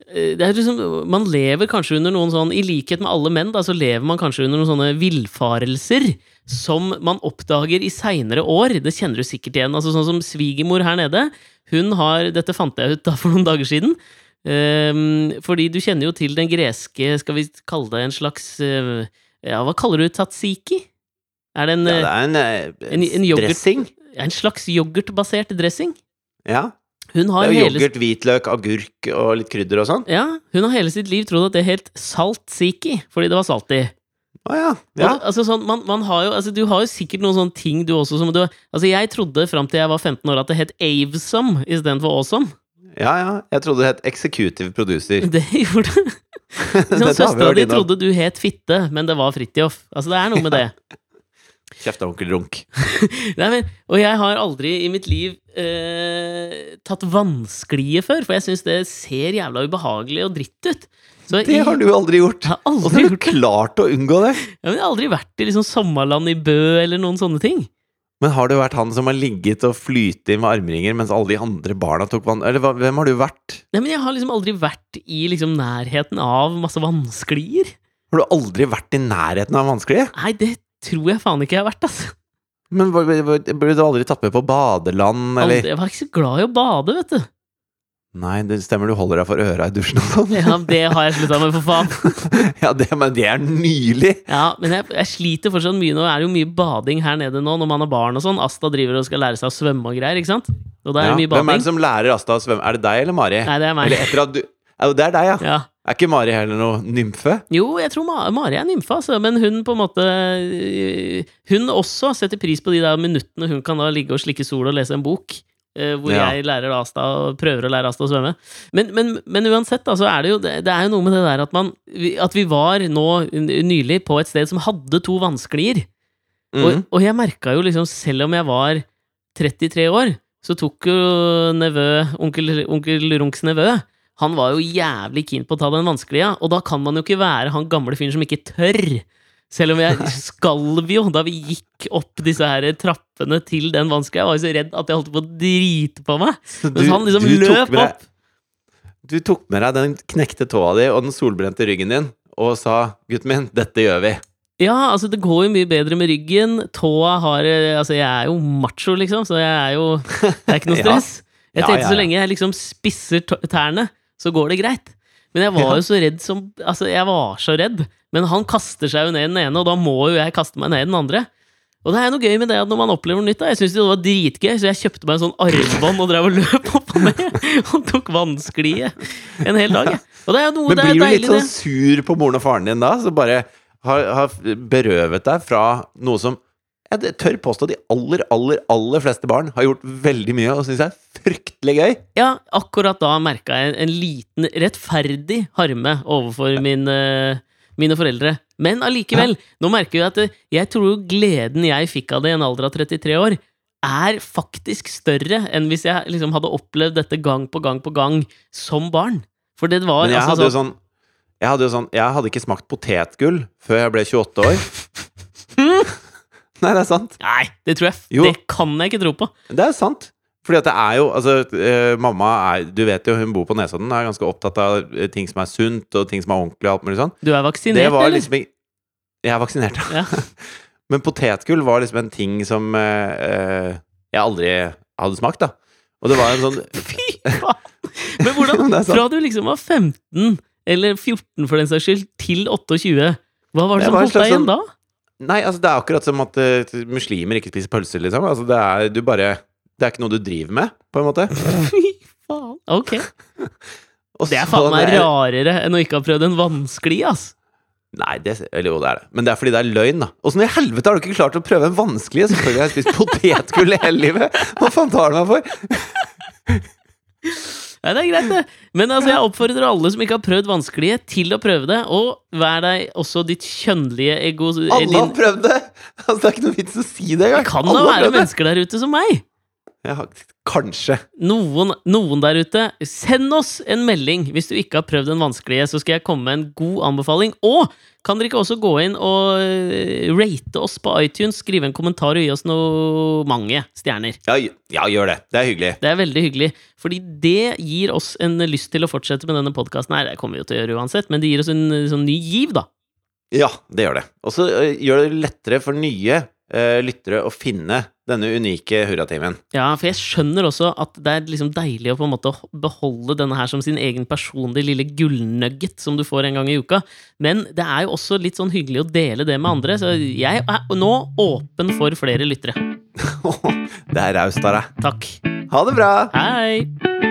eh, det er liksom, Man lever kanskje under noen sånn I likhet med alle menn, da, så lever man kanskje under noen sånne villfarelser som man oppdager i seinere år. Det kjenner du sikkert igjen. Altså Sånn som svigermor her nede. Hun har Dette fant jeg ut da for noen dager siden. Um, fordi du kjenner jo til den greske Skal vi kalle det en slags uh, Ja, hva kaller du tatsiki? Er det en, Ja, det er en, eh, en- en yoghurt- dressing. en slags yoghurtbasert dressing? Ja. Hun Det er jo hele yoghurt, hvitløk, agurk og litt krydder og sånn. Ja, hun har hele sitt liv trodd at det het salt-siki, fordi det var salt i. Å ja. Ja. Altså, sånn, man, man har jo, altså, du har jo sikkert noen sånne ting du også som du Altså, jeg trodde fram til jeg var 15 år at det het Avesome istedenfor Awesome. Ja, ja. Jeg trodde det het executive producer. [LAUGHS] Det gjorde det. [LAUGHS] Sånn, Søstera di trodde du het Fitte, men det var Fridtjof. Altså, det er noe med det. [LAUGHS] Kjeft av onkel Runk. Nei, men, og jeg har aldri i mitt liv eh, tatt vanskelige før, for jeg syns det ser jævla ubehagelig og dritt ut. Så Det har du aldri gjort. Jeg har aldri Hvordan har du gjort klart å unngå det. Ja, men jeg har aldri vært i liksom sommerland i Bø eller noen sånne ting. Men har du vært han som har ligget og flytet med armringer mens alle de andre barna tok vann? Eller hvem har du vært? Nei, men jeg har liksom aldri vært i liksom nærheten av masse vannsklier. Har du aldri vært i nærheten av vannsklier? Nei, det tror jeg faen ikke jeg har vært, altså. Men ble du aldri tatt med på badeland, eller? Aldri, jeg var ikke så glad i å bade, vet du. Nei, det stemmer du holder deg for øra i dusjen og sånn. Ja, det har jeg slutta med, for faen. [LAUGHS] ja, det, men det er nylig! Ja, men jeg, jeg sliter fortsatt mye nå. Det er jo mye bading her nede nå når man har barn og sånn. Asta driver og skal lære seg å svømme og greier, ikke sant? Og da er Ja. det mye Hvem er det som lærer Asta å svømme? Er det deg eller Mari? Nei, det er meg. Du Ja, det er deg, ja. Ja. Er ikke Mari heller noe nymfe? Jo, jeg tror Ma Mari er nymfe, altså, men hun på en måte øh, Hun også setter pris på de der minuttene hun kan da ligge og slikke sol og lese en bok. Eh, hvor Ja. jeg lærer Asta og prøver å lære Asta å svømme. Men, men, men uansett, da, så er det jo det, det er jo noe med det der at man At vi var nå nylig på et sted som hadde to vannsklier. Mm. Og, og jeg merka jo liksom, selv om jeg var 33 år, så tok jo nevø, onkel, onkel Runks nevø Han var jo jævlig keen på å ta den vanskelige, og da kan man jo ikke være han gamle fyren som ikke tør. Selv om jeg [LAUGHS] skalv jo da vi gikk opp disse her trappene til den vanskelige. Jeg var jo så redd at jeg holdt på å drite på meg. Så Mens han liksom løp deg- opp. Du tok med deg den knekte tåa di og den solbrente ryggen din og sa 'gutten min, dette gjør vi'. Ja, altså det går jo mye bedre med ryggen. Tåa har eh, Altså, jeg er jo macho, liksom, så jeg er jo Det er ikke noe [LAUGHS] stress. Jeg tenkte så lenge jeg liksom spisser tærne, så går det greit. Men jeg var jo så redd som Altså, jeg var så redd. Men han kaster seg jo ned i den ene, og da må jo jeg kaste meg ned i den andre. Og det er noe gøy med det at når man opplever noe nytt. da Jeg syntes det var dritgøy, så jeg kjøpte meg en sånn armbånd og drev og løp opp og ned. [LAUGHS] Og tok vannsklie en hel dag. Og det er noe Men det er blir du litt sånn sur på moren og faren din da, som bare har, har berøvet deg fra noe som jeg tør påstå de aller, aller, aller fleste barn har gjort veldig mye og syns er fryktelig gøy. Ja, akkurat da merka jeg en liten rettferdig harme overfor mine, mine foreldre. Men allikevel, nå merker jeg at jeg tror gleden jeg fikk av det i en alder av 33 år, er faktisk større enn hvis jeg liksom hadde opplevd dette gang på gang på gang som barn. For det var Men jeg altså hadde jo sånn sånn jeg hadde jo sånn Jeg hadde ikke smakt potetgull før jeg ble 28 år. [LAUGHS] Nei, det er sant. Nei, det tror jeg Jo. Det kan jeg ikke tro på. Det er sant. Fordi at det er jo Altså, eh, mamma er Du vet jo, hun bor på Nesodden, er ganske opptatt av eh, ting som er sunt, og ting som er ordentlig, og alt mulig sånn. Du er vaksinert, Det var eller? liksom Jeg er vaksinert, Ja. [LAUGHS] Men potetgull var liksom en ting som eh, eh, jeg aldri hadde smakt, da. Og det var en sånn [LAUGHS] Fy faen! Men hvordan. [LAUGHS] Fra du liksom var 15, eller 14 for den saks skyld, til 28, hva var det Det som holdt deg igjen sånn- da? Nei, altså, det er akkurat som at uh, muslimer ikke spiser pølser, liksom. Altså, det er du bare Det er ikke noe du driver med, på en måte. [LAUGHS] Fy faen. Ok. Og Det er faen meg rarere enn å ikke ha prøvd en vanskelig, ass. Nei, det, eller jo, det er det. Men det er fordi det er løgn, da. Åssen i helvete har du ikke klart å prøve en vanskelig? Selvfølgelig har jeg spist potetgull hele livet! Hva faen tar du meg for? [LAUGHS] Nei, det er greit, det. Men altså, jeg oppfordrer alle som ikke har prøvd vanskelige, til å prøve det. Og vær deg også ditt kjønnlige ego... Alle har prøvd det! Altså, det er ikke noe vits å si det Det kan da være mennesker der ute som meg. Ja, kanskje. Noen, noen der ute, send oss en melding hvis du ikke har prøvd den vanskelige, så skal jeg komme med en god anbefaling. Og kan dere ikke også gå inn og eh, rate oss på iTunes, skrive en kommentar og gi oss noe mange stjerner? Ja, ja, gjør det. Det er hyggelig. Det er veldig hyggelig, fordi det gir oss en lyst til å fortsette med denne podkasten her. Det kommer vi jo til å gjøre uansett, men det gir oss en sånn ny giv, da. Ja, det gjør det. Og så eh, gjør det lettere for nye lyttere å finne denne unike hurratimen. Ja, for jeg skjønner også at det er liksom deilig å på en måte beholde denne her som sin egen personlige lille gullnugget som du får en gang i uka. Men det er jo også litt sånn hyggelig å dele det med andre, så jeg er nå åpen for flere lyttere. [LAUGHS] det er raust av deg. Takk. Ha det bra! Hei!